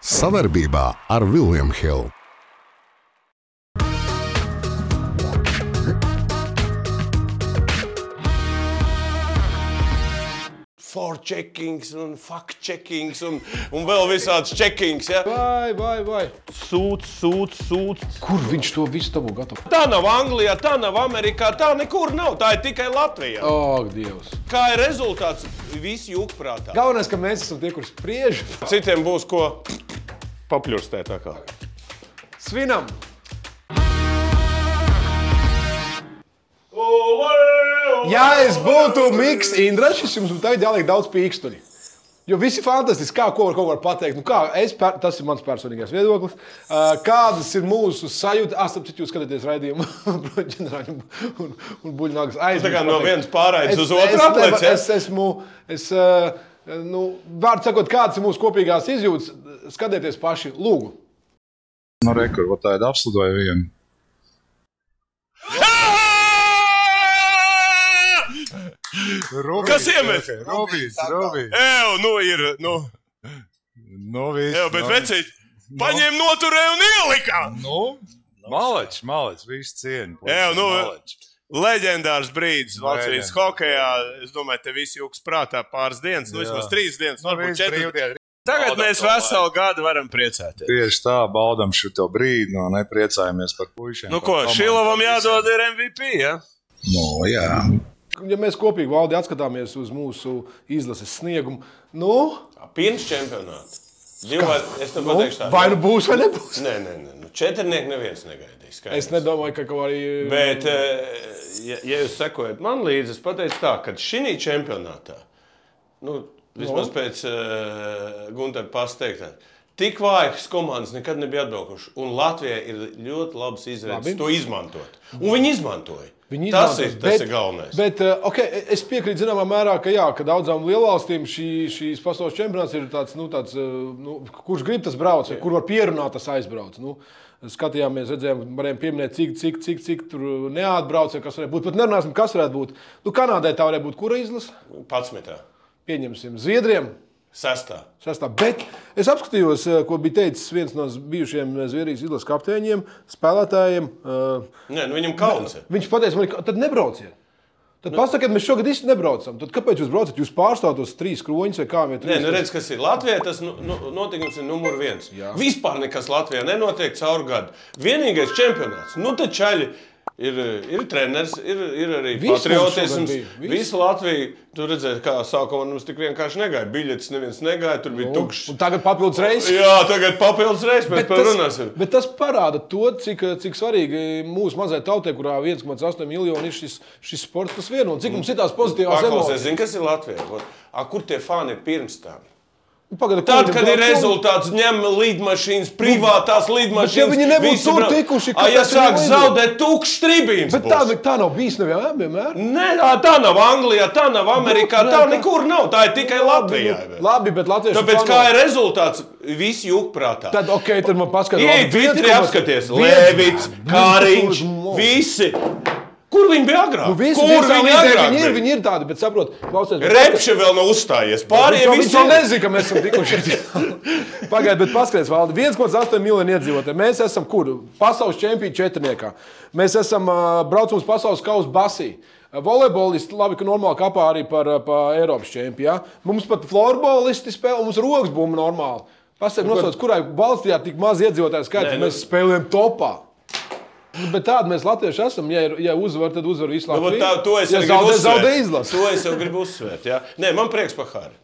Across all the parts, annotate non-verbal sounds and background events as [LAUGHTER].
Savarbībā ar Vilniņu Hildu. Forcheckings un fact-checkings un, un vēl visāds checkings. Ja? Vai, vai, vai. Sūds, sūds, sūds. Kur viņš to visu dabū gatavu? Tā nav Anglijā, tā nav Amerikā, tā nekur nav. Tā ir tikai Latvijā. Ak, Dievs. Kā ir rezultāts? Visi jūg prātā. Galvenais, ka mēs esam tie, kurus spriež. Citiem būs ko papļurstēt. tā kā. Svinam! Ja es būtu Mikls Indrašs, jums būtu jāliek daudz pīkstuļu. Jo visi fantastiski, kā ko var, ko var pateikt. Nu, kā, es, per, tas ir mans personīgais viedoklis. Uh, kādas ir mūsu sajūtas? Ah, starp citu, jūs skatāties raidījumu [LAUGHS] ģenerāļu un, un buļbuļsāģis aiz. Tā kā no vienas pārējais uz otru es, aplec, ja? es, esmu, es, uh, nu, vārds sakot, kādas ir mūsu kopīgās izjūtas, skatieties paši, lūgu. Nu, rekur, va tā ir apslidoja viena. [LAUGHS] Kas iemet? Robīts, Robīts. Ew, nu ir. Nu, Nu, viss. ew, bet nu, vecīt, paņēma noturēju un ielika. Nu, malač, malač, viss cieņa. Jā, nu, malač. Leģendārs brīdis Latvijas hokeja. Es domāju, te visi jūgs prātā pāris dienas, nu vismaz trīs dienas, Nu, varbūt viss četras. Tagad Baudam mēs to veselu gadu varam priecāties. Tieši tā, baudām šo brīdi, no nepriecājamies par puišiem. Nu ko, Šilovam jādod ir MVP, ja? Nu, jā. Ja mēs kopīgi valdi atskatāmies uz mūsu izlases sniegumu, nu, Pirms čempionāta. Divi vai, es tev nu pateikšu tā. vai nu būs, vai nebūs. Nē, nē, nē. Nu, četrnieki neviens negaidīs. skaidrs. Es nedomāju, ka kaut arī. Bet, eh, ja, ja jūs sekojat man līdzi, es pateicu tā, ka šī čempionātā, nu, vismaz Nu? pēc uh, Gunteļa pasteiktā, tik vājas komandas nekad nebija atbraukušas. Un Latvijai ir ļoti labs izredzes Labi. to izmantot. Un viņi izmantoja. Viņi tas izmantos, ir, tas ir galvenais. Bet, uh, okay, es piekrītu zināmā mērā, ka, jā, ka daudzām lielvalstīm šī, šīs pasaules čempionāts ir tāds, nu, tāds uh, nu, kurš grib tas brauc, vai kur var pierunāt, tas aizbrauc. Nu, skatījāmies, redzējām, varējām pieminēt, cik, cik, cik, cik tur neatbrauc, vai kas varētu būt. Pat nerunāsim, kas varētu būt. Nu, Kanādai tā varētu būt kura izlase? Pats metā. Pieņemsim Zviedriem. Sestā. Sastā. Bet es apskatījos, eh, ko bija teicis viens no bijušajiem Zviedrijas izlases kapteiņiem, spēlētājiem. Uh, Nē, nu viņam kauns. ir. Viņš pateica, man, tad nebrauciet. Tad nu, pasakiet, mēs šogad īsti nebraucam. Tad kāpēc jūs braucat? Jūs pārstāvat tos trīs kroņus vai kā viņi Nē, nu redz, kas ir Latvijā. Tas nu, nu, notikums ir numur viens. Jā. Vispār nekas Latvijā nenotiek caur gadu. Vienīgais čempionāts. Nu, tad čaļi ir, ir treneris, ir, ir arī Viss patriotisms. Visu Latviju. Tur redzēja, kā sākumā mums tik vienkārši negāja. Biļetes neviens negāja, tur bija tukšs. Un tagad papildus reizes. Jā, tagad papildus reizes mēs par tas, bet tas parāda to, cik, cik svarīgi mūsu mazai tautai, kurā 1,8 miljoni ir šis, šis sports, kas vieno. Cik mums ir tās pozitīvās emocijas. zini, kas ir Latvijā? A, Kur tie fani ir pirms tam? Nu, Pagad, Tad, kad ir brauc? rezultāts, ņem līdmašīnas, privātās līdmašīnas. ja viņi nebūtu visi tur brauc. tikuši, A, ja sāk zaudēt tukšs tribīns. Bet tā, tā nav bijis nevienmēr. vienmēr. Nē, tā- tā nav Anglijā, tā nav Amerikā, Nu, tā nē, tā- nekur nav. Tā ir tikai Latvijā. Nu, Labi, bet Latvijas Tāpēc kā ir rezultāts, visi jūt prātā. Tad, ok, tad man paskatās. Iet, Twitterī apskaties, Lēvits, Kāriņš, visi. Kur viņi bija agrāk? Nu, visi Kur visā viņi agrāk? viņi ir, viņi ir tādi, bet saprot, klausies. bet Repše vēl nav uzstājies. Pārējie jau, viņš visi jau nezina, ka mēs esam tikuši. [LAUGHS] Pagaidiet, bet paskatieties, valdi. 1,8 miljoni iedzīvotāji. Mēs esam kur? Pasaules čempioni četrniekā. Mēs esam uh, braucams pasaules kausa basī. Volejbolisti, labi, ka normāli kapā arī par, par Eiropas čempionu. Ja? Mums pat florbolisti spēlē, mums rokas būma normāli. Pasakot, nosauc, kurai valstī ir tik maz iedzīvotāju skaits, ka nu- mēs spēlējam topā. Nu, bet tādi mēs latvieši esam. Ja, ir, ja uzvar, tad uzvar visu Nu, Latviju. vot tā, to es ja zaudē, zaudē izlasi. To es jau gribu uzsvērt. Jā. Nē, man prieks par Hāru.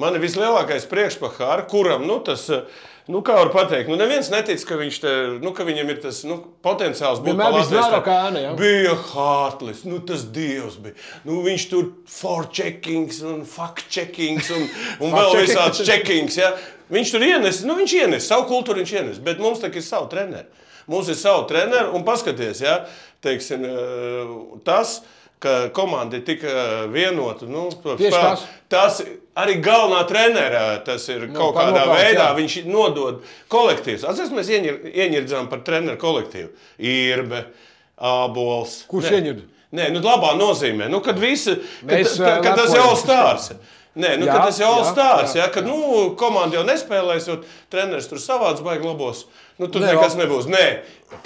Man ir vislielākais prieks par Hāru, kuram nu, tas. eh, Nu, kā var teikt, nu, neviens netic, ka, viņš te, nu, ka viņam ir tas nu, potenciāls būt Vienmēr pa bija Latvijas zvēra tā- kā ēna, jā. Bija Hārtlis, nu, tas dievs bija. Nu, viņš tur forcheckings un fact-checkings un, un vēl visāds checkings. Ja? Viņš tur ienes, nu, viņš ienes savu kultūru, viņš ienes, bet mums tā ir savu treneru. Mums ir savu treneru un paskaties, ja? Teiksim, eh, tas, ka komanda ir tik eh, vienota. Nu, tas. tas arī galvenā trenera, tas ir nu, kaut kādā nopelns, veidā, jā. viņš nodod kolektīvus. Atcerieties, mēs ieņir- ieņirdzām par treneru kolektīvu. Irbe, Ābols. Kurš ieņird? Nē, nu, labā nozīmē. Nu, kad visi, kad, Mēs, kad, kad tas jau stāsts. Nē, nu, Jā, jā, tas jau ir jā, stāsts. jā, Ja, kad nu, komanda jau nespēlēs, jo treneris tur savāds baigs labos. Nu, tur Nē, nekas nebūs. Nē,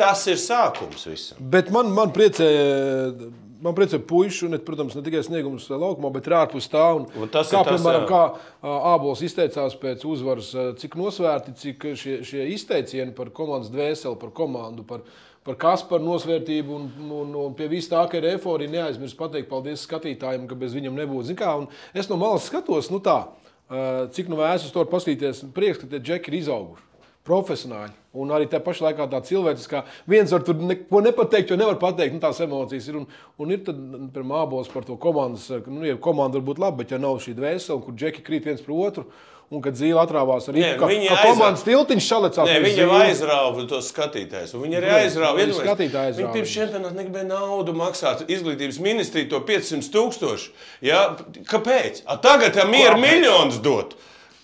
tas ir sākums visam. Bet man, man priecē, man priecē puikas, un, protams, ne tikai sniegums laukumā, bet arī ārpus tā. Un, Un tas kā, ir tas, piemēram, jā. kā Ābols izteicās pēc uzvaras, cik nosvērti, cik šie, šie izteicieni par komandas dvēseli, par komandu, par, par Kasparu nosvērtību un, un, un pie vis tā, ka ir eforija, neaizmirst pateikt paldies skatītājiem, ka bez viņam nebūtu. Zin Kā, un es no malas skatos, nu tā, cik nu vēs uz to paskatīties, prieks, ka tie džeki ir izauguši. Profesionāli. Un arī tā pašā laikā tā cilvēciskā. Viens var tur neko nepateikt, jo nevar pateikt, nu, tās emocijas ir. Un, un ir tad, piemēram, mākslinieks par to komandas. Nu, ja komanda var būt laba, bet ja nav šī dvēsele, kur džeki krīt viens pret otru, un kad zīle atrāvās arī Nē, kā, viņi kā aizrā- komandas tiltiņš šalecās. Nē, viņi jau aizrāva tos skatītājus. Viņi arī aizrāva. aizrāva Viņi pirms čempionāta negribēja naudu maksāt. Izglītības ministrija to 500 tūkstoši. Ja? Kāpēc? A, tagad tam ir miljonus dot.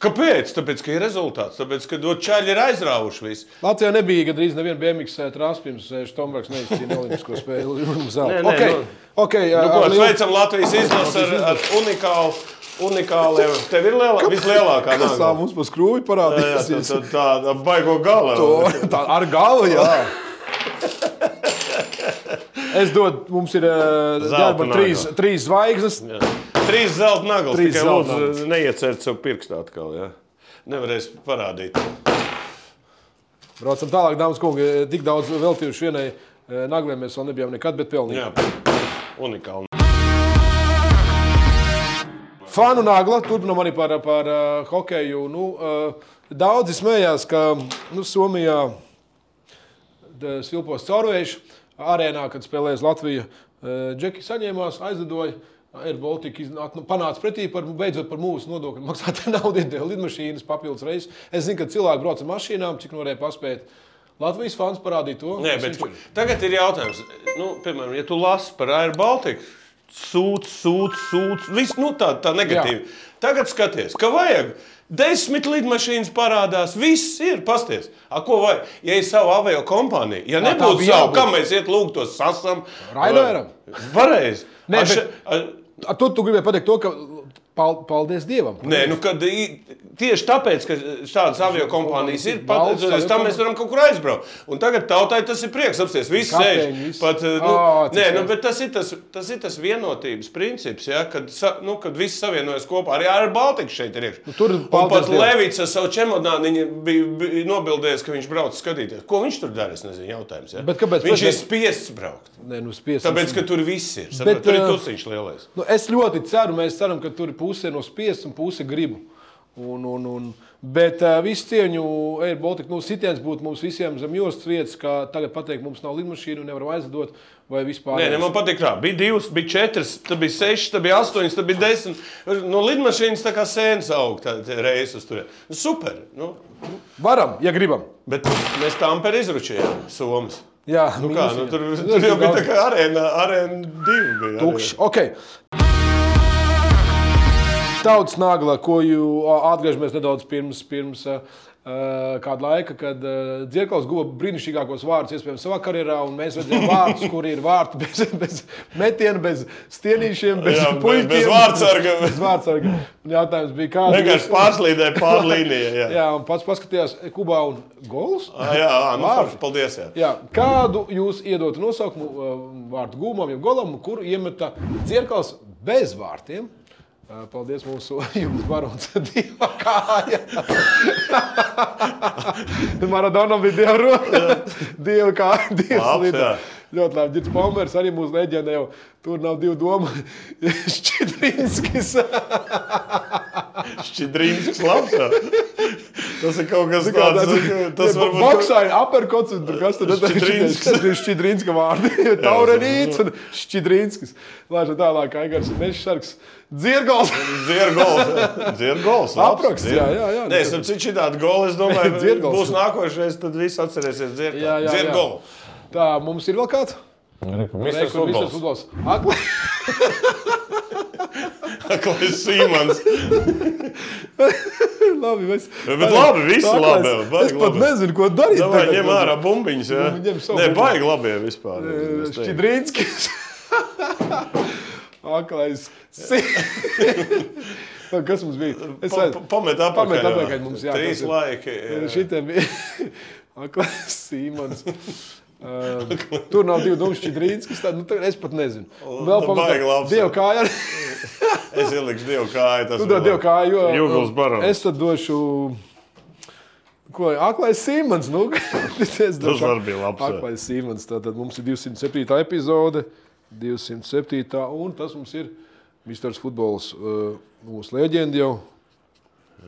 Kāpēc? Tāpēc, ka ir rezultāts. Tāpēc, ka čaļi ir aizrāvuši visu. Latvijā nebija gandrīz neviena BMX trāsa pirms Štombergs neizcīnīja Olimpisko spēļu. Nē, nē, [LAUGHS] okay. nu- Okay, Nu, ko, lielu- sveicam Latvijas izlasi ar, ar unikālu. Unikāliem. Tev ir lielā, vislielākā Kas tā mums pa skrūvi Jā, jā, parādījās? tā, tā, tā baigo gala. To- Tā ar galvu, jā. Es dodu, mums ir ģērba nagla. trīs, trīs zvaigznes. Jā. Trīs zelta naglas. Trīs Tikai zelta lūdzu, neiecert sev pirkstu atkal. Ja? Nevarēs parādīt. Braucam tālāk, dāmas un kungi. Tik daudz veltījuši vienai eh, naglai mēs vēl nebijām nekad, bet pelnījām. Jā, unikāli. Fanu nagla, turpinām arī par, par uh, hokeju. Nu, uh, daudzi smējās, ka nu, Somijā Silpos caurvējuši arēnā, kad spēlēs Latvija. Uh, Džeki saņēmās, aizlidoja. Air Baltica iznā- nu, panāca pretī par, beidzot par mūsu nodokļu maksātāju [LAUGHS] naudu, iedeva lidmašīnas papildus reizes. Es zinu, ka cilvēki brauc ar mašīnām, cik nu varēja paspēt. Latvijas fans parādīja to. Nē, bet viņš ir. tagad ir jautājums, nu, piemēram, ja tu lasi par Air Baltica, sūdz, sūdz, sūdz, viss nu, tā, tā negatīvi. Tagad skaties, ka vajag. Desmit lidmašīnas parādās, viss ir pasties. A, ko vajag? Ja ir sava avio kompānija, ja nebūtu savu, kā mēs iet lūgt to sasam? Raidieram? Pareizi. Tu, tu gribēji pateikt to, ka paldies Dievam. Nē, nu, kad, tieši tāpēc, ka šādas avio kompānijas ir, pat, Valsts es tam mēs varam kaut kur aizbraukt. Un tagad tautai tas ir prieks apsties. Visi Kapteiņi, sēž. visi. Pat, nu, Ā, cik nē, nu, bet tas ir tas, tas ir tas vienotības princips, ja, kad, nu, kad visi savienojas kopā. Arī ar Baltiku šeit ir iekšā. Nu, tur paldies pat. Levits ar savu čemodānu bija, bija nobildējis, ka viņš brauc skatīties. Ko viņš tur dara? Es nezinu, jautājums. Ja? Bet kāpēc- Viņš ir bet- spiests braukt. Nē, nu, spiest, Tāpēc, ka tur viss ir. Bet, Bet, tur ir ā, tusiņš lielais. Nu, es ļoti ceru, mēs ceram, ka tur ir puse no spiestas un puse gribu. Un, un, un, bet uh, visu cieņu Air Baltica nu, sitiens būtu mums visiem zem jostas vietas, kā tagad pateikt, mums nav lidmašīnu, nevaram aizlidot vai vispār. Nē, ne, man patīk tā. Bija divas, bija četras, tad bija sešas, tad bija astoņas, tad bija desmit. No lidmašīnas tā kā sēnes aug, reizes tur. Nu, super. Nu, Varam, ja gribam. bet mēs tam par izručējām Somas. Jā, Nu, kā, nu, tur, tur jau bija tā kā arēna, arēna divi. Tukšs. Okay. Tautas nagla, ko atgriežamies nedaudz pirms, pirms uh, kāda laika, kad uh, Dzirkals guva brīnišķīgākos vārdus, iespējams, savā karjerā, un mēs redzējām vārdus, kur ir vārti bez, [LAUGHS] bez metiena, bez stienīšiem, bez Jā, bez- vārdsarga. Bez vārdsarga. [LAUGHS] Jautājums bija, kāds Vienkārši pārslīdēja pār līniju. Jā, [LAUGHS] Jā, un pats paskatījās Kubā un gols. Ah, jā, ā, nu, forši, paldies. Jā. Jā, kādu jūs iedotu nosaukumu uh, vārdu gūmam, jau golam, kuru iemeta Dzirkals bez vārtiem? Paldies mūsu [LAUGHS] jums barons [LAUGHS] dieva kāja. [LAUGHS] Maradonam bija dieva roka. Dieva kāja, dieva jā. Ļoti labi. Girds Palmers arī mūsu leģenda jau. Tur nav divu domu. Šķidrinskis. Šķidrīns, labs. Jā. Tas ir kaut kas Kā tāds. tāds- Tas Ja, varbūt. Boksā ir aperkots, un kas tur ir Šķidrinska [LAUGHS] vārdi. [LAUGHS] Taurenīts un Šķidrinskis. Lāža tālāk, Aigars, Mešs Šarks, Dzirgals. Dzirgols. labs, Apraksts, jā, jā, jā. Nē, es saprotu, šitādi goli, es domāju, [LAUGHS] Dzirgols. būs nākošais, tad viss atcerēsies Jā, jā, jā. dzirgolu. Tā, mums ir vēl kāds? Misters Kur Misters futbols. [LAUGHS] futbols. Akli. Klais Simons. [LAUGHS] labi, mēs. Bet labi, visi Tā, labi, Es, es pat labi. nezinu, ko darīt. Davai, ņem ārā bumbiņas, jā. Nu, ņem savu Nē, baigi labie vispār. Šķidrinskis. [LAUGHS] Aklais. Si- Kas mums bija? Es Pa- pa- Pamet apakaļ. Pamet jā. atpakaļ mums, jā, Trīs laiki. jā. Šitie bija Aklais Simons. Uh, tur nav divu dumšu čidrītas, kas tādu, nu, tā- es pat nezinu. Vēl nu, labs. Dievu kāju. [LAUGHS] Es ielikšu divu kāju. tas Tu dod vēl. dievu kāju, jo Jūgls Barons. Es tad došu. Ko, Aklais Simons. Nu, [LAUGHS] es došu arī bija labs. Aklais Simons. Tātad mums ir 207. epizode. 207. un tas mums ir Misters Futbols. Uh, mūsu leģenda jau.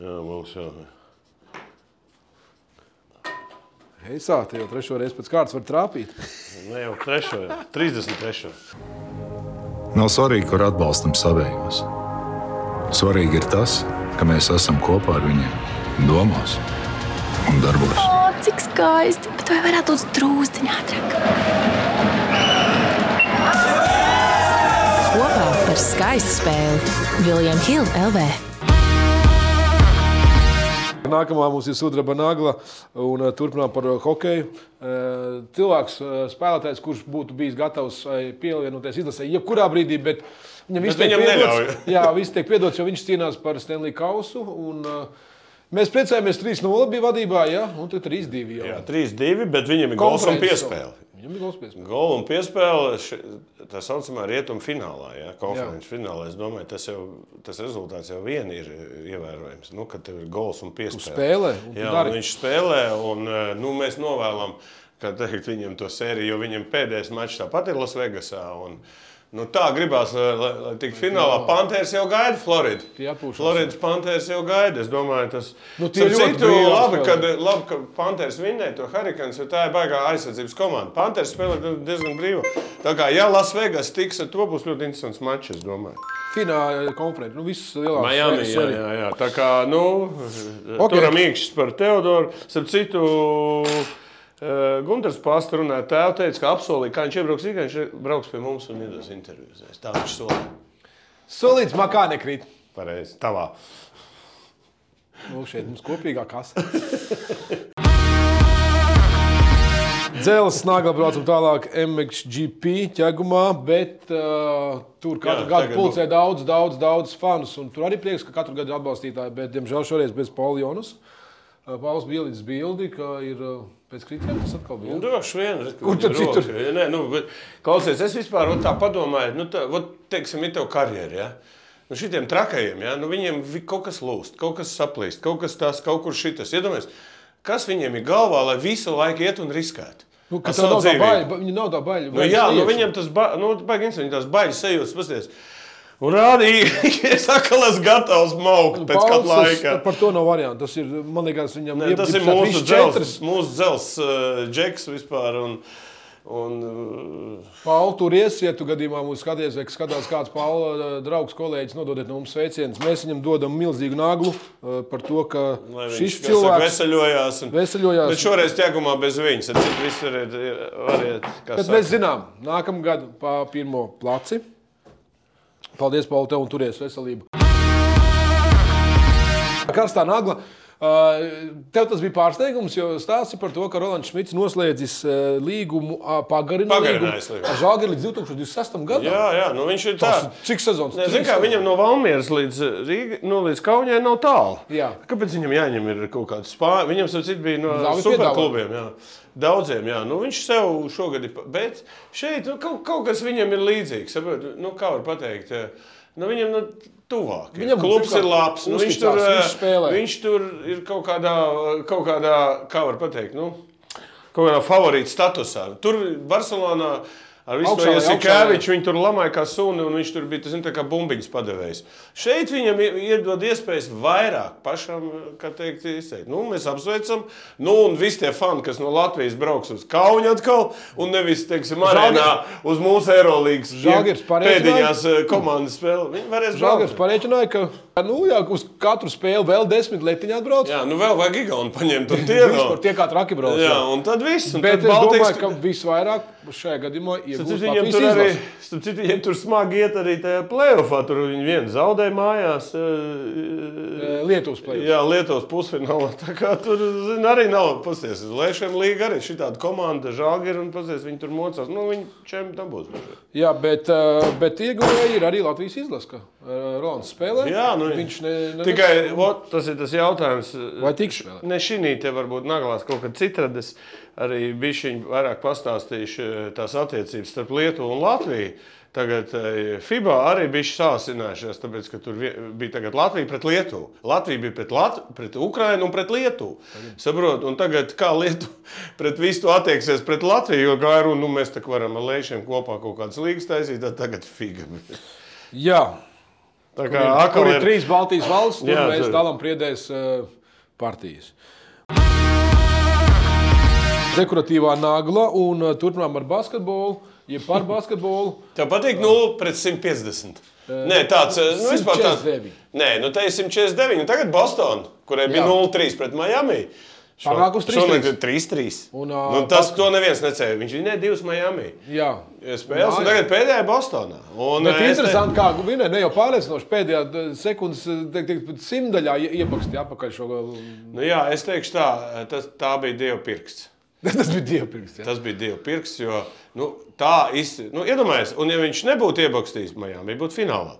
Jā, mums jau. Heisā, te jau trešo reizi pēc kārtas var trāpīt. Ne jau trešo, jau. 33. Nav svarīgi, kur atbalstam savējos. Svarīgi ir tas, ka mēs esam kopā ar viņiem domās un darbos. O, cik skaisti! Bet vai varētu būt drūzdiņā ātrāk? Kopā par skaistu spēli Viljams Hilde LV. Nākamā mums ir sudraba nagla un uh, turpinām par uh, hokeju. Uh, cilvēks, spēlētājs, kurš būtu bijis gatavs pievienoties izlasē, jebkurā brīdī, bet viņam viss tiek piedots. [LAUGHS] Jā, viss tiek piedots, jo viņš cīnās par Stanley Kausu. Un, mēs priecājamies, 3-0 bija vadībā, jā, un tad 3-2 jau. Jā, 3-2, bet viņam ir gols un piespēle. Viņam ir gols piespēle. Gola un piespēle ši- tā saucamā rietumu finālā, ja, konferences finālā. Es domāju, tas, jau, tas rezultāts jau vien ir ievērojams. Nu, kad ir gols un piespēle. spēlē, un Jā, un viņš spēlē, un eh, nu, mēs novēlam kā teikt, viņam to sēriju, jo viņam pēdējais mačs tāpat ir Lasvegasā. Un, nu, tā gribās, lai, lai, tiktu finālā. Panthers jau gaida Floridu. Floridas Panthers jau gaida. Es domāju, tas Nu, Starp ļoti labi, kad, labi, ka Panthers vinnēja to Hurricanes, jo tā ir baigā aizsardzības komanda. Panthers spēlē diezgan brīvi. Tā kā, ja Lasvegas tiks, tad to būs ļoti interesants mačs, es domāju. Fināla konferences, nu viss lielākais. Miami, jā, jā, jā. Tā kā, nu, Ok. okay. turam īkšķis par Teodoru. Starp citu, eh, Gunārs Pāsts runāja, tēvs teica, ka apsolīja, ka viņš iebrauks Rīgā, viņš brauks pie mums un iedos intervijas. Tā viņš solīja. Solīts makā nekrīt. Pareizi, tavā. Nu, šeit mums kopīgā kasa. [LAUGHS] Dzēles nagla braucam tālāk MXGP ķegumā, bet uh, tur katru Jā, gadu pulcē daudz, daudz, daudz fanus. un Tur arī prieks, ka katru gadu ir atbalstītāji, bet, diemžēl, šoreiz bez Paula Jonas. Uh, Pauls bija līdz bildi, ka ir pēc kritiem, tas atkal bija. Nu, droši vien. Kur tad citur? Nē, nu, bet, klausies, es vispār vot tā padomāju, nu, tā, vot, teiksim, ir tev karjera. Ja? Nu, šitiem trakajiem, ja? nu, viņiem vi- kaut kas lūst, kaut kas saplīst, kaut kas tas, kaut kur šitas. Iedomājies, kas viņiem ir galvā, lai visu laiku iet un riskētu? Nu, tā nav tā baļa, ba- viņi nav tā baļa. Nu, jā, nu, viņam tas ba nu, baigi, viņi tās baļas sajūtas, pasties. Un rādīja, [LAUGHS] ka es gatavs maukt pēc kāda laika. Par to nav variantu. Tas ir, man liekas, viņam Ne, tas ir mūsu dzels, mūsu dzels uh, džeks vispār. Un, un, uh, Pauli, tur iesiet, tu gadījumā mums skaties, vai skatās kāds Paula eh, draugs, kolēģis, nododiet no mums sveicienus. Mēs viņam dodam milzīgu naglu eh, par to, ka lai šis viņš, saka, cilvēks veseļojās. Un, veseļojās. Bet šoreiz ķēgumā bez viņas. Tad viss variet, variet kā Bet saka. mēs zinām, nākamā gada pa pirmo placi. Paldies, Pauli, tev un turies veselību. Karstā nagla. Tev tas bija pārsteigums, jo stāsti par to, ka Rolands Šmits noslēdzis līgumu, Pagarinājis ar Žāģeri līdz 2026. gadam. Jā, jā, nu viņš ir tāds. cik sezonas? Ne, zini, kā, viņam no Valmieras līdz, Rīga, nu, līdz Kaunijai nav tālu. Jā. Kāpēc viņam jāņem ir kaut kāds spāņu? Viņam saprāt, bija no superklubiem. Jā. Daudziem, jā. Nu, viņš sev šogad ir. Bet šeit nu, kaut, kaut kas viņam ir līdzīgs. Saprot? Nu, kā var pateikt? Nu, viņam nu, tuvāk. Viņam klubs ir labs. Nu, viņš, tur, viņš spēlē. viņš tur ir kaut kādā, kaut kādā kā var pateikt, nu, kaut kādā favorīta statusā. Tur Barcelonā ar visu to Jasikeviču viņi tur lamāja kā suni, un viņš tur bija tā kā bumbiņas padevējs. Šeit viņam iedod iespējas vairāk pašam, kā teikt, izteikt. Nu, mēs apsveicam, nu, un visi tie fani, kas no Latvijas brauks uz Kaunu atkal, un nevis, teiksim, arēnā uz mūsu pareizināja? pēdējās eh, komandas spēli. Viņi varēs braukt. pareiķināja, ka nu, jā, uz katru spēli vēl desmit letiņā atbrauc. Jā, nu vēl vajag Igaunu paņemt, un tie Vispār vēl. tie kā traki brauc. Jā, jā. un tad viss. Un Bet tad es Baltijas- domāju, ka visvairāk šajā gadījumā iegūst Latvijas tur arī citu, viņiem tur smagi iet arī tajā plēsofā. Tur viņi vienu zaudēja mājās. eh, Eh, Lietuvas plēsoņa. Jā, Lietuvas pusfinālā. Tā kā tur zin, arī nav. Pasties, Lēšana līga arī šī tāda komanda, žāģi un pasties, viņi tur mocās. Nu, viņi čem tam būs. Jā, bet, bet ieguvēji ir arī Latvijas izlase. ka Uh, Rolands spēlē. Jā, nu, viņš ne, ne, tikai ot, tas ir tas jautājums. Vai tiks spēlēt? Ne šī te varbūt naglās kaut kad citādi. Arī bišķiņ vairāk pastāstīšu eh, tās attiecības starp Lietuvu un Latviju. Tagad eh, FIBA arī bija sāsinājušies, tāpēc, ka tur bija Latvija pret Lietuvu. Latvija bija pret, Lat pret Ukrainu un pret Lietuvu. Saprot, un tagad kā Lietuva [LAUGHS] pret visu attieksies pret Latviju, jo gāja runa, nu mēs tā varam ar Leišiem kopā kaut kādas līgas taisīt, tad tagad figa. [LAUGHS] Jā, Tā kā kur ir ir trīs Baltijas valsts, tur Jā, mēs dalām priedēs uh, partijas. Dekoratīvā nagla un uh, turpinām ar basketbolu, jeb par [LAUGHS] basketbolu. Tev patīk 0 pret 150. Nē, tāds eh, nu, vispār tāds. 149. Nē, nu te ir 149. un Tagad Bostonā, kurai bija Jā. 0-3 pret Miami. Šo- Panāk uz 3-3. šonakt ir 3-3. Un, Nu, ā, tas to neviens necēla. Viņš vinēja divas Miami Jā, spēles, un tagad pēdējā Bostonā. Un, Bet eh, es te- interesanti, kā vinēja ne jau pārliecinoši pēdējā eh, sekundes, eh, teik, teik, pat simtaļā ie- iebakstīja apakaļ šo. Nu, jā, es teikšu tā, tas, tā bija Dieva pirksts. [LAUGHS] Tas bija dievpirks. Jā. Tas bija Dieva pirksts, jo nu, tā īsti, nu, iedomājieties, un ja viņš nebūtu iebakstījis Miami, būtu finālā.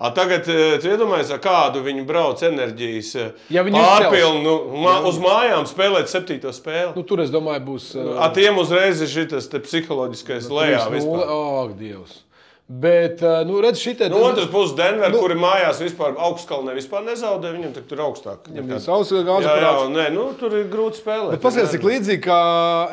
A, tagad, eh, tu iedomājies, ar kādu viņi brauc enerģijas eh, Ja pārpilnu nu, mā, uz mājām spēlēt septīto spēli. Nu, tur es domāju, būs. eh, Ar tiem uzreiz ir šis psiholoģiskais lejā. 3-0. vispār. Ak, Dievs. Bet, eh, nu, redz, šitie. No otras puses, Denver, nu, kuri mājās vispār augstkalnē vispār nezaudē, viņam tur augstāk. Viņam nekā- ir savs gāzes Jā, jā, nē, nu, tur ir grūti spēlēt. Bet paskatieties, cik līdzīgi kā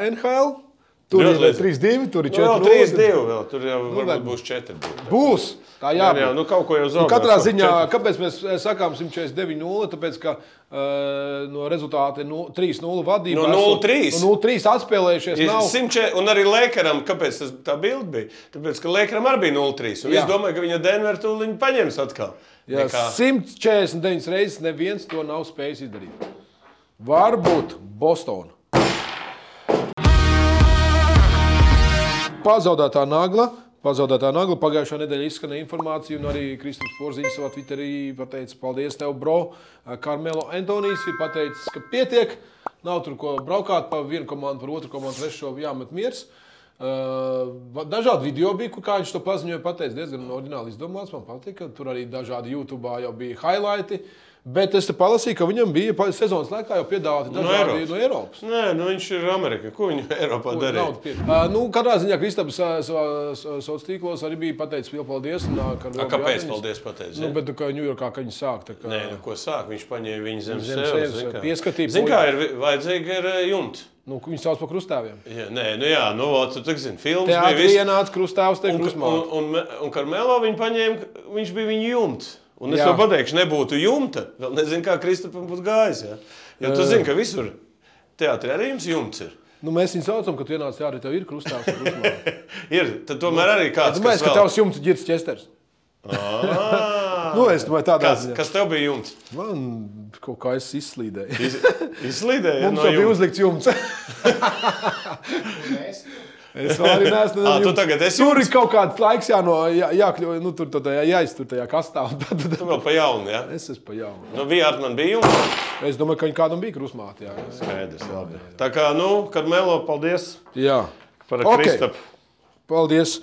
NHL. Tur ir līdzīgi. 3-2, tur ir Nu, jau 4-0. 3-2 vēl, tur jau bet- varbūt būs 4-2. Būs. Tā Jā, jā, nu kaut ko jau Nu, zaudēt. katrā ziņā, kāpēc mēs eh, sakām 149-0? Tāpēc, ka uh, no rezultāta nu, 3-0 vadībā No 0-3. No 0-3 atspēlējušies. Nav. 100, un arī Lēkaram, kāpēc tas, tā bilde bija? Tāpēc, ka Lēkaram arī bija 0-3. Un Jā. es domāju, ka viņa Denveru tūlīt paņems atkal. Jā, Nekā- 149 reizes neviens to nav spējis izdarīt. Varbūt Bostonā. Pazaudētā nagla. Pazaudētā nagla pagājušā nedēļā izskanēja informācija, un arī Kristaps Porziņš savā Twitterī pateica, paldies tev, bro. Karmelo Antonijs ir pateicis, ka pietiek, nav tur ko braukāt pa vienu komandu, par otru komandu, trešo jāmet miers. Uh, dažādi video bija, kā viņš to paziņoja. Pateicis, diezgan oriģināli izdomāts. Man patīk, ka tur arī dažādi YouTube jau bija highlighti. Bet es palasīju, ka viņam bija sezonas laikā jau piedāvāti No dažādi Eiropas. no Eiropas. Nē, nu viņš ir Amerikā. Ko viņš Eiropā darīja? Uh, nu, katrā ziņā Kristaps savā sociālos tīklos arī bija pateicis lielu paldies. Un, uh, A, bija kāpēc? atmiņas. Paldies, pateicis. Nu, bet, kā Ņujorkā, kad viņi sāk, tā kā, Nē, nu, ko sāk? Viņš paņēma viņu zem sevis. sevis, zini kā. ir vajadzīga ir jumta. nu, viņi sauc par krustāviem. Jā, nē, nu jā, nu, tu tak zini, filmas bija Teātrī viss. ienāca krustāvs, te Un, un, krustmāte. un, un Karmelo viņa paņēma, viņš bija viņa jumts. Un es to pateikšu, nebūtu jumta. Vēl nezinu, kā Kristupam būtu gājis. Ja? Jo tu zini, ka visur teātrī arī jums jumts ir. Nu, mēs viņu saucam, ka tu ienāc teātrī, tev ir krustāvs. un krustmāte. [LAUGHS] Ir, tad tomēr arī kāds. Tu domāji, ka vēl- tavs jumts ir ģirts ķesters. Ā, [LAUGHS] Nu, es domāju, tādā kas, ziņā. kas tev bija jumts? Man kaut kā es izslīdēju. Iz, izslīdēja [LAUGHS] Mums no jau bija uzlikts jumts. Es arī neesmu. Ā, [LAUGHS] tu jumts. tagad esi Tur jumts? ir kaut kāds laiks, jāno, jā, jākļūst, nu, tur tādā jāiztur tajā kastā. Tad, tad, Tu vēl pa jaunu, ja? es esmu pa jaunu. Nu, bija ar man bija jumts. Es domāju, ka viņi kādam bija krustmāte. Jā, jā. Skaidrs, labi. Tā kā, nu, Karmelo, paldies jā. par Ok. Kristapu. Paldies.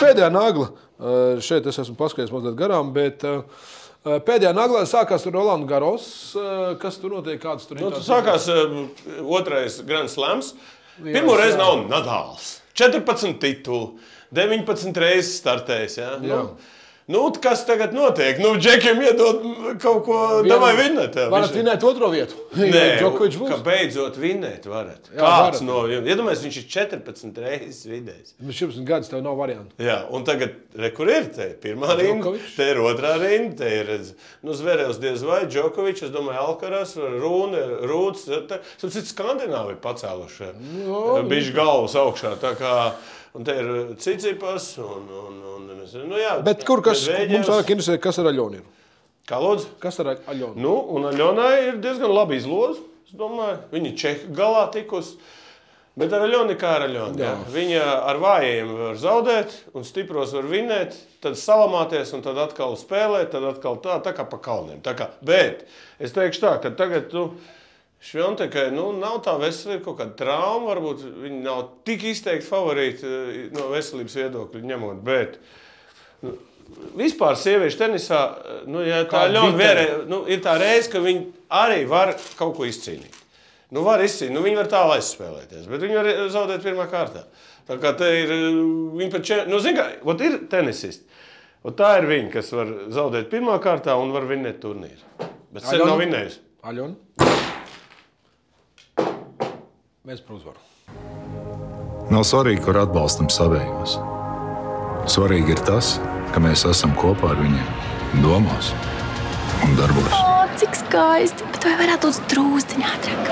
Pēdējā nagla. Šeit es esmu paskaidrojis mazliet garām, bet eh, pēdējā naglā sākās ar Rolandu Garos. Eh, Kas tur notiek? Kāds tur? Nu, tu tās- sākās uh, otrais Grand Slams. Pirmo reizi nav Nadāls. 14 titulu, 19 reizes startējis. Ja? Jā. Nu, nu, kas tagad notiek? Nu, Džekiem iedod kaut ko, davai vinnēt. Varat vinēt otro vietu. [LAUGHS] Nē, Džokovičs ka būs. beidzot vinnēt varat. Jā, Kāds varat. no jums? Iedomājieties, viņš ir 14 reizes vidējis. Bet 14 gadus tev nav variantu. Jā, un tagad, re, kur ir te pirmā rinda, te ir otrā rinda, te ir nu, Zverevs diez vai Džokovičs, es domāju, Alkaras, Rūne, Rūts, ir Skandināvi pacēluši. Bišķi galvas augšā, un te ir Cicipas, un, un, un, nu jā. Bet kur kas Medvedevs. mums vairāk interesē, kas ar Aļonu ir? Kā lūdzu? Kas ar Aļonu? Nu, un Aļonai ir diezgan labi izlozi. Es domāju, viņa Čehu galā tikus. Bet ar Aļonu kā ar Aļonu. Viņa ar vājiem var zaudēt, un stipros var vinēt, tad salamāties, un tad atkal spēlēt, tad atkal tā, tā kā pa kalniem. Kā, bet es teikšu tā, ka tagad tu. Šviontekai nu, nav tā veselība, kaut kāda trauma. Varbūt viņi nav tik izteikti favorīti eh, no veselības viedokļa ņemot. Bet Vispār sieviešu tenisā nu, ja tā bitē. vērē, nu, ir tā reize, ka viņi arī var kaut ko izcīnīt. Nu, var izcīnīt, nu, viņi var tālu aizspēlēties, bet viņi var zaudēt pirmā kārtā. Tā kā te ir, eh, viņi pat čem... nu, zin kā, ir tenisisti. Ot tā ir viņa, kas var zaudēt pirmā kārtā un var vinnēt turnīru. Bet sen nav vinnējis. Aļona. Mēs par uzvaru. Nav svarīgi, kur atbalstam savējos. Svarīgi ir tas, ka mēs esam kopā ar viņiem, domās un darbos. O, cik skaisti! Bet vai varētu būt drūzdiņā ātrāk?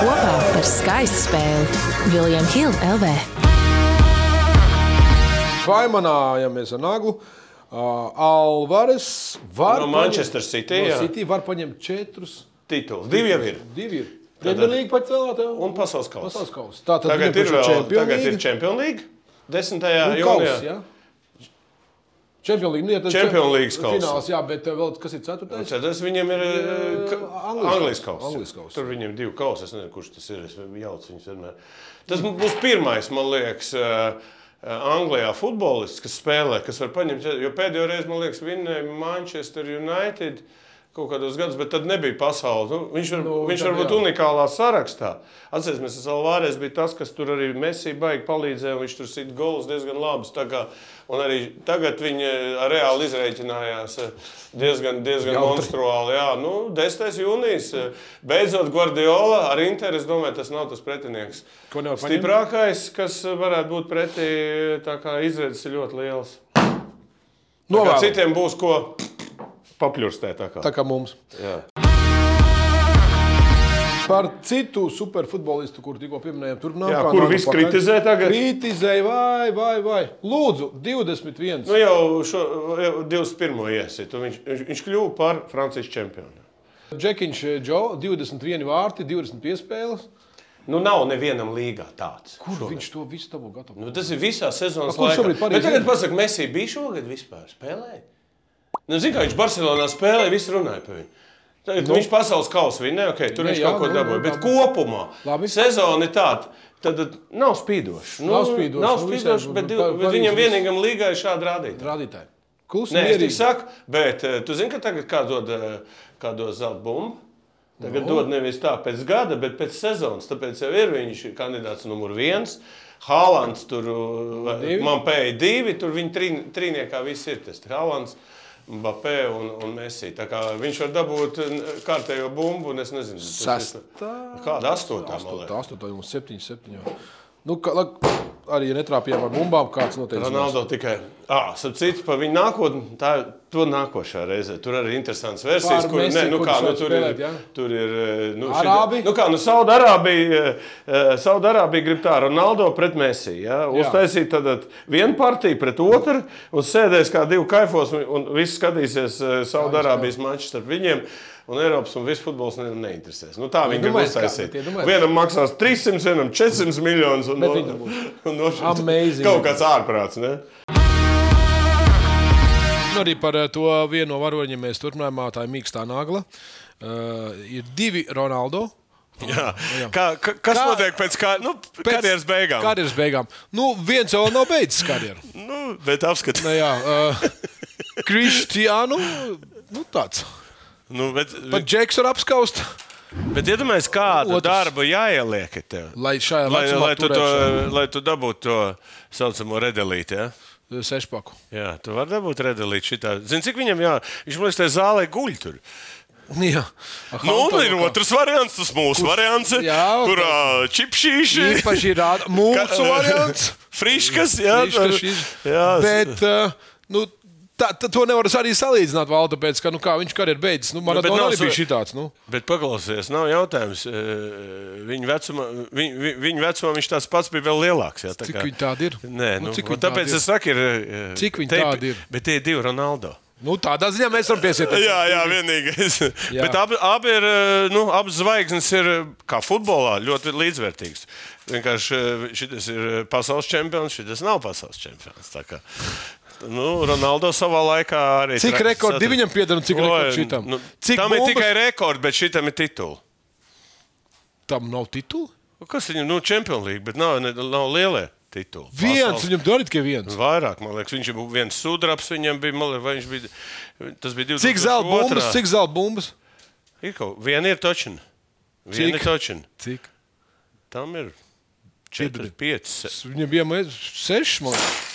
Kopā par skaistu spēli Viljams Hilde LV. Vaimanājamies ar naglu. Uh, Alvarez var No Manchester City, No jā. City var paņemt četrus. Tituls. Divi jau ir. Divi ir. Premjerlīga pacēlāt. jā. Un pasaules kausa. Pasaules kausa. Tā tad Tagad ir vēl tagad ir League. Champions League. 10. Un jūnijā. jā. Champions League. Nu, ja tas Champions Leagues kauss. Fināls, jā, bet uh, vēl kas ir ceturtais? Tas viņam ir eh, Anglijas kauss. Anglijas kauss. Tur ir divi kausi. Es nezinu, kurš tas ir. Es jaucu viņus vienmēr. Tas būs pirmais, man liekas, eh, eh, Anglijā futbolists, kas spēlē, kas var paņemt. Jo pēdējo reizi, man liekas, vinnēja Manchester United. Kaut kādos gados, bet tad nebija pasaules. Nu, viņš var, Nu, viņš var būt jā. unikālā sarakstā. Atcerieties, ka Alvārēs bija tas, kas tur arī Messi baigi palīdzēja. un Viņš tur sit golus diezgan labus. tā kā- Un arī tagad viņi eh, reāli izreikinājās eh, diezgan, diezgan Jautri. monstruāli. Jā, nu, 10. jūnijas. eh, Beidzot, Guardiola ar Interu. Es domāju, tas nav tas pretinieks. Stiprākais, kas varētu būt pretī, tā kā izredzes ir ļoti liels. Kā. Citiem būs ko papļurstēt. Tā kā. Tā kā mums. Jā. Par citu superfutbolistu, kur tikko pieminējām, tur nav Jā, kur viss kritizē tagad? Kritizēja, vai, vai, vai. Lūdzu, 21. Nu, jau šo jau 21. iesit, un viņš, viņš, viņš kļuva par Francijas čempionu. Džekiņš, Džo, 21 vārti, 20 piespēles. Nu, nav nevienam līgā tāds. Kur šogad. viņš to visu dabū gatavo? Nu, tas ir visā sezonas laikā. tagad ir? pasaka, Messi bija šogad vispār spēlēja. Nu, Zini, kā viņš Barcelonā spēlēja, visi runāja par viņu. Tagad nu, viņš pasaules kausu vinnēja, okay, tur Ne, viņš jā, kaut ko nu, dabūja. nu, Bet kopumā Labi. sezona ir tāda. Tad tad nav spīdoša. Nu, Nav spīdoša, Nav nu, spīdoša, visiem, bet, nu, div, bet viņam vienīgam līgā ir šādi rādītāji. Rādītāji. Klusi, Nē, es mierīgi. tikai saku, bet eh, tu zini, ka tagad kā dod, eh, kā dod zelta bumbu? Tagad no. dod nevis tā pēc gada, bet pēc sezonas. Tāpēc jau ir viņš ir kandidāts numur viens. Haalands tur, eh, Divi? man pēja divi, tur viņi trīn, trīniekā viss ir. Tas Haalands, Mbappé un, un Messi. Kā viņš var dabūt kārtējo bumbu, un es nezinu. tas ir-. Kāda astotā, Astotā, astotā, jums septiņi, septiņi. Nu, ka, lak, arī ja netrāpījām ar bumbām, kāds noteikti. Ronaldo tikai. Ah, citu par viņu nākotni, tā to nākošā reize. Tur arī ir interesants versijas, kur, Messi, ne, nu, kurš kā, nu, var tur, spēlēt, ir, jā? tur ir. eh, Nu, Arābi? šita- Nu, kā, nu, Saudārābija Saudārābija grib tā, Ronaldo pret Messi. Ja? Uztaisīt tad vienu partiju pret otru, un sēdēs kā divi kaifos, un, viss skatīsies eh, Saudārābijas maču starp viņiem. Un Eiropas un viss futbols ne, neinteresēs. Nu, tā viņi grib kā- uztaisīt. Vienam maksās 300, vienam 400 miljonus. Un no- un no Amazing. Kaut kāds ārprāts. Ne? Nu, arī par eh, to vienu no varoņiem mēs turpinājām, tā ir mīkstā nagla. Uh, ir divi Ronaldo. Jā. Kā, ka, kas Kā- notiek pēc, kā, nu, pēc karjeras beigām? Karjeras beigām. Nu, viens vēl nav beidzis karjeru. Nu, bet apskatīt. Nu, jā, uh, Kristiānu. Nu, tāds. Nu, bet, Pat Džeks var apskaust, bet iedomājieties, kādu Otrs. Darbu jāieliek tev. lai šajā Lai, vecumā lai, tu to, lai tu dabūtu to saucamo redelīti. Ja? Sešpaku. Jā, tu vari dabūt redelīti šitā. Zini, cik viņam jā, viņš man liekas, tajā zālē guļ tur. Jā, Nu, un ir otrs variants, tas mūsu variants, Jā, kurā čipšīši. īpaši ir mūsu variants. [LAUGHS] Friškas, jā. Friškas jā, Bet, uh, nu, tā, tā, to nevar arī salīdzināt, Val, tāpēc, ka, nu, kā viņš karjeru beidzis, nu, bet Maradona nav arī bija šitāds, nu. Bet paklausies, nav jautājums. eh, Viņa vecumā, viņ, viņ- viņa vecumā viņš tāds pats bija vēl lielāks. Jā, tā Cik kā- viņi tādi ir? Nē, Nu, nu, cik viņi tāpēc tādi es saku, ir. eh, Cik viņi te- tādi ir? Bet tie ir divi Ronaldo. Nu, tādā ziņā mēs varam piesiet. Jā, jā, vienīgais. Jā. Bet abi, abi ir, eh, nu, abas zvaigznes ir kā futbolā ļoti līdzvērtīgas. Vienkārši šis ir pasaules čempions, šis nav pasaules čempions. Nu, Ronaldo savā laikā arī. Cik rekordi viņam pieder un cik rekordi šitam? Nu, Cik tam ir bumbas- tikai rekords, bet šitam ir tituls. Tam nav titula. Kas viņam, nu, Champions League, bet nav, nav lielie titulu. Viens, Pasaules- viņam arī tikai viens. Vairāk, man liekas, viņš bija viens sudrabs, viņam bija, man liekas, vai viņš bija, tas bija 2002. Cik zelta bumbas? Cik zelta bumbas? Ir kaut, viena ir točina. Viena Cik? ir točina. Cik? Tam ir 4, 5. Viņam bija mēs sešas, man liekas.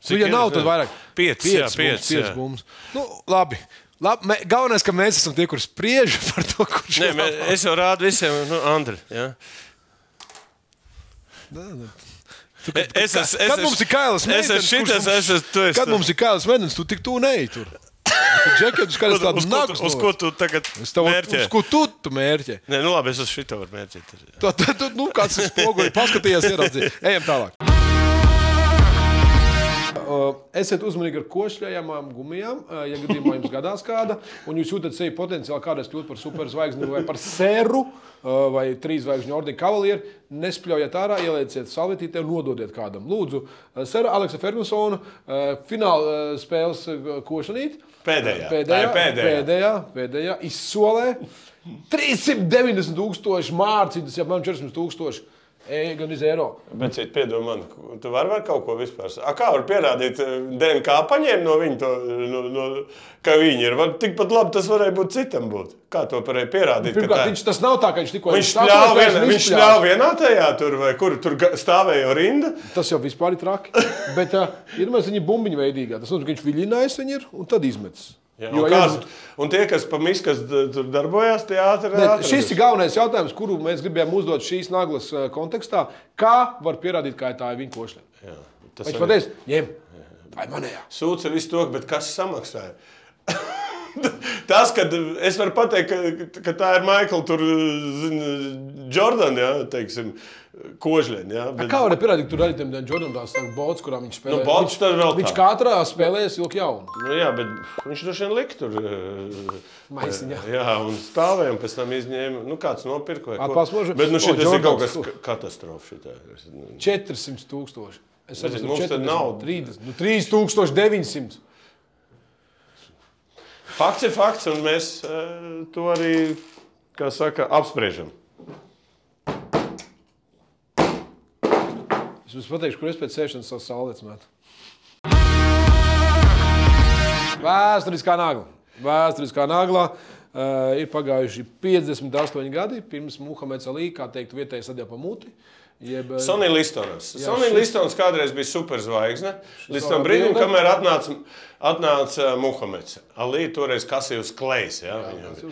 Cik Viņam ir? nav tad vairāk. Piecas, jā, piecas, jā. bumbas. Nu, labi. labi. Mē, galvenais, ka mēs esam tie, kurš spriež [LAUGHS] par to, kurš Nē, ir es jau rādu visiem, nu, Andri. Ja? Tu, E- es esmu- es kad esmu- mums ir Kailis es esmu šitas, es esmu- tu esi- Kad mums ir Kailis Mēnesis, tu tik tu neej tur. Tu džekets, kad es Uz, tādu uz, ko, tu- tagad mērķē? Uz ko tu, tu mērķē? Nē, nu labi, es uz šito varu mērķēt. Tu, nu, kāds ir spoguļi, paskatījies, ieraudzīji. Ejam tālāk. Uh, Esiet uzmanīgi ar košļājamām gumijām. Uh, Ja gadījumā jums gadās kāda, un jūs jūtat sevi potenciāli kādreiz kļūt par superzvaigzni vai par sēru uh, vai trīs zvaigžņu ordeni kavalieru, nespļaujiet ārā, ielieciet salvetītē un nododiet kādam. Lūdzu, Sēra Aleksa Fergusona fināla spēles košanīt. Pēdējā. Pēdējā, pēdējā. pēdējā, pēdējā izsolē 390 tūkstoši mārciņas, man 400 tūkstoši. E, gan iz eiro. Bet, cik, piedod man, tu vari var kaut ko vispār. A, kā var pierādīt, eh, DNK paņēma no viņa to, no, no, ka viņi ir? Var, tikpat labi tas varēja būt citam būt. Kā to varēja pierādīt? Pirmkārt, tā- viņš tas nav tā, ka viņš tikko Viņš vairs vienā, viņš ļāva vienā tajā tur, vai kur tur stāvēja rinda. Tas jau vispār ir traki. [LAUGHS] Bet uh, ir mēs viņa bumbiņu veidīgā. Tas nozīmē, ka viņš viļinājis viņu ir un tad izmetis. Jā, Jo, un, ja kāds, un tie, kas pa miskas d- tur darbojās, Ne, šis ir galvenais jautājums, kuru mēs gribējām uzdot šīs naglas kontekstā. Kā var pierādīt, ka tā ir viņa košļa? Tas Viņš pateica, ņem, ir manējā. Sūdz visu to, bet kas samaksāja? [LAUGHS] Tas, kad es varu pateikt, ka, ka tā ir Maikla tur, Jordana, ja, teiksim, kožļiņa. Ja, bet... Kā var pierādīt, ka tur arī tam Jordānam tās bots, kurām viņš spēlē? Nu, bots tad vēl viņš katrā spēlē ilgi jaunu. Nu, jā, bet viņš droši vien lika tur. eh, Maisiņā. Jā, un stāvēja, un pēc tam izņēma. Nu, kāds nopirka. Atpasmožu. Bet nu, šis ir kaut kas ka- katastrofa. šitā. Es- nu, 400 tūkstoši. Es saprotu, mums te 40, nav- 30, nu, 3900. Fakts ir fakts, un mēs eh, to arī, kā saka, apspriežam. Es jums pateikšu, kur es pēc sēšanas savu saulēcu metu. Vēsturiskā nagla. Vēsturiskā naglā uh, ir pagājuši 58 gadi pirms Muhameds Ali, kā teikt, vietējais sadēļ pa muti. Jeb, uh, Sonija Listons. Jā, Sonija šis- Listons kādreiz bija superzvaigzne. Līdz tam brīdim, kamēr atnāca, atnāca Muhameds. Ali toreiz viņam kasīja uz bija.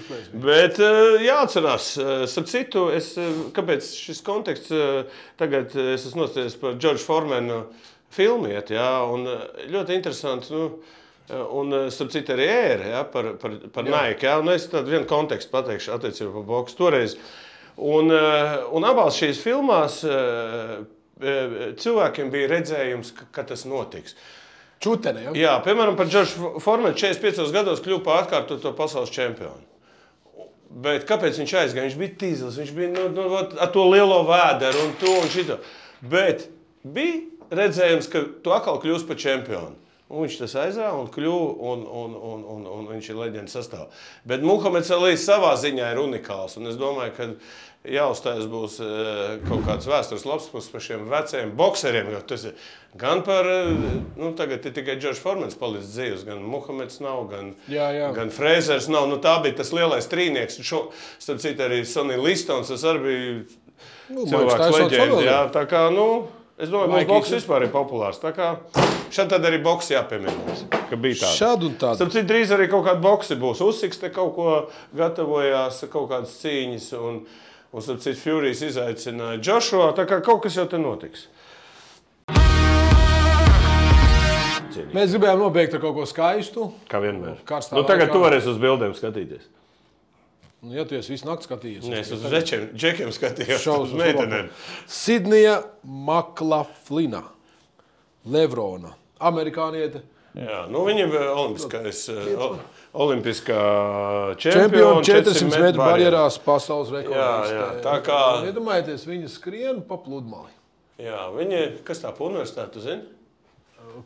klejas Bet eh, jāatcerās, eh, starp citu, es, eh, kāpēc šis konteksts eh, tagad eh, es esmu nostājies par Džordžu Formenu filmu, iet, ja, un eh, ļoti interesanti. Nu, eh, Un, eh, starp citu, arī ēra ja, par, par, par Nike. Ja, un es tādu vienu kontekstu pateikšu attiecībā par boksu toreiz. Un, eh, un abās šīs filmās eh, eh, cilvēkiem bija redzējums, ka, ka tas notiks. Čutene, ja? Jā, piemēram, par Džordžu Formanu 45 gados kļuva par atkārtoto pasaules čempionu. Bet kāpēc viņš aizgāja? Viņš bija tīzlis, viņš bija nu, nu, ar to lielo vēderu un to un šito. Bet bija redzējums, ka tu atkal kļūsi par čempionu. Un viņš tas aizgāja un kļuva, un, un, un, un, un viņš ir leģendas sastāvā. Bet Muhameds Ali savā ziņā ir unikāls. Un es domāju, ka jāuzstājas būs eh, kaut kāds vēstures labs puses par šiem veciem bokseriem. jo Tas ir gan par, eh, nu, tagad ir tikai Džordžs Formans palicis dzīves, gan Muhameds nav, gan, Jā, jā. gan Frēzers nav. Nu, tā bija tas lielais trīnieks. Šo, starp citu, arī Sonija Listons, tas arī bija Nu, cilvēks leģenda. Jā, tā kā, nu, es domāju, ka boks vispār ir populārs. Tā kā šeit tad arī boks jāpiemina ka bija tāds. Šādi un tādi. Starp citu, drīz arī kaut kāda boxe būs. Uzsiks te kaut ko gatavojās, kaut kādas cīņas. Un, un starp citu, Furijas izaicināja Joshua. Tā kā kaut kas jau te notiks. Mēs gribējām nobeigt ar kaut ko skaistu. Kā vienmēr. Karstā Nu, tagad tu varēsi uz bildēm skatīties. Nu, ja tu esi visu nakti skatījies, Nē, es uz žečiem, džekiem skatījos. Šausmas Uz meitenēm. Sidnija Maklaflina, Levrona, amerikāniete. Jā, nu viņa ir olimpiskais, olimpiskā čempiona 400 metru barjerās pasaules rekordā. Jā, jā, tā kā- Iedomājieties, viņa skrien pa pludmali. Jā, viņa, kas tā pa universitāte, tu zini?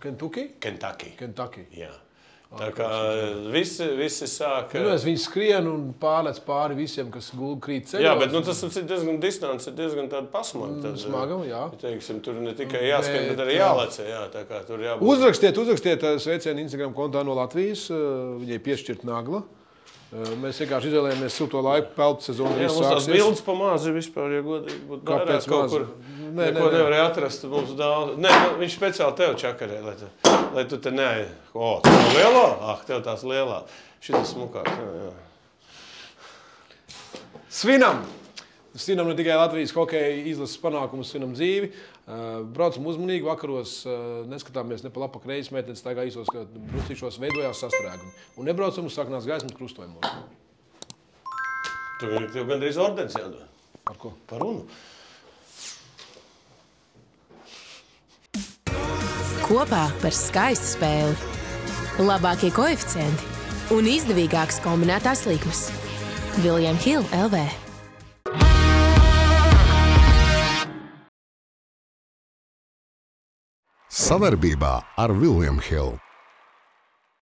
Kentucky? Kentucky. Kentucky. Jā. Tā kā visi, visi sāk. Nu, es viņu skrienu un pārlec pāri visiem, kas gulēj krīt ceļā. Jā, bet nu, tas ir diezgan distants, ir diezgan pasmags. Mm, smagam, jā. Teiksim, tur ne tikai jāskrien, bet, bet arī jālec. Jā, tā kā tur jābūt. Uzrakstiet, uzrakstiet eh, sveicienu Instagram kontā no Latvijas. eh, Viņai piešķirt nagla. Eh, Mēs vienkārši izvēlējāmies sūto laiku, pelnu sezonu. Jā, mums tās bildes pamāzi vispār, ja godīgi būtu. Vairāk kaut kur? Nē, neko nevarēja atrast. Mums daudz. Nē, nu, viņš speciāli tev čakarē, lai lai tu te neai. O, tā ir lielā? Ah, tev tās lielā. Šitas smukāks. Jā, jā. Svinam! Svinam ne tikai Latvijas hokeja izlases panākumus, svinam dzīvi. Uh, Braucam uzmanīgi, vakaros uh, neskatāmies ne pa labi, pa kreisi, meitenes staigā īsos, ka brucīšos veidojās sastrēgumi. Un nebraucam uz saknās gaismas krustojumos. Tur tev gandrīz ordens jādod. Par ko? Par runu. Kopā par skaistu spēli. Labākie koeficienti un izdevīgākas kombinētās likmes. Viljams Hilde LV. Savarbībā ar Vilnius Hilu.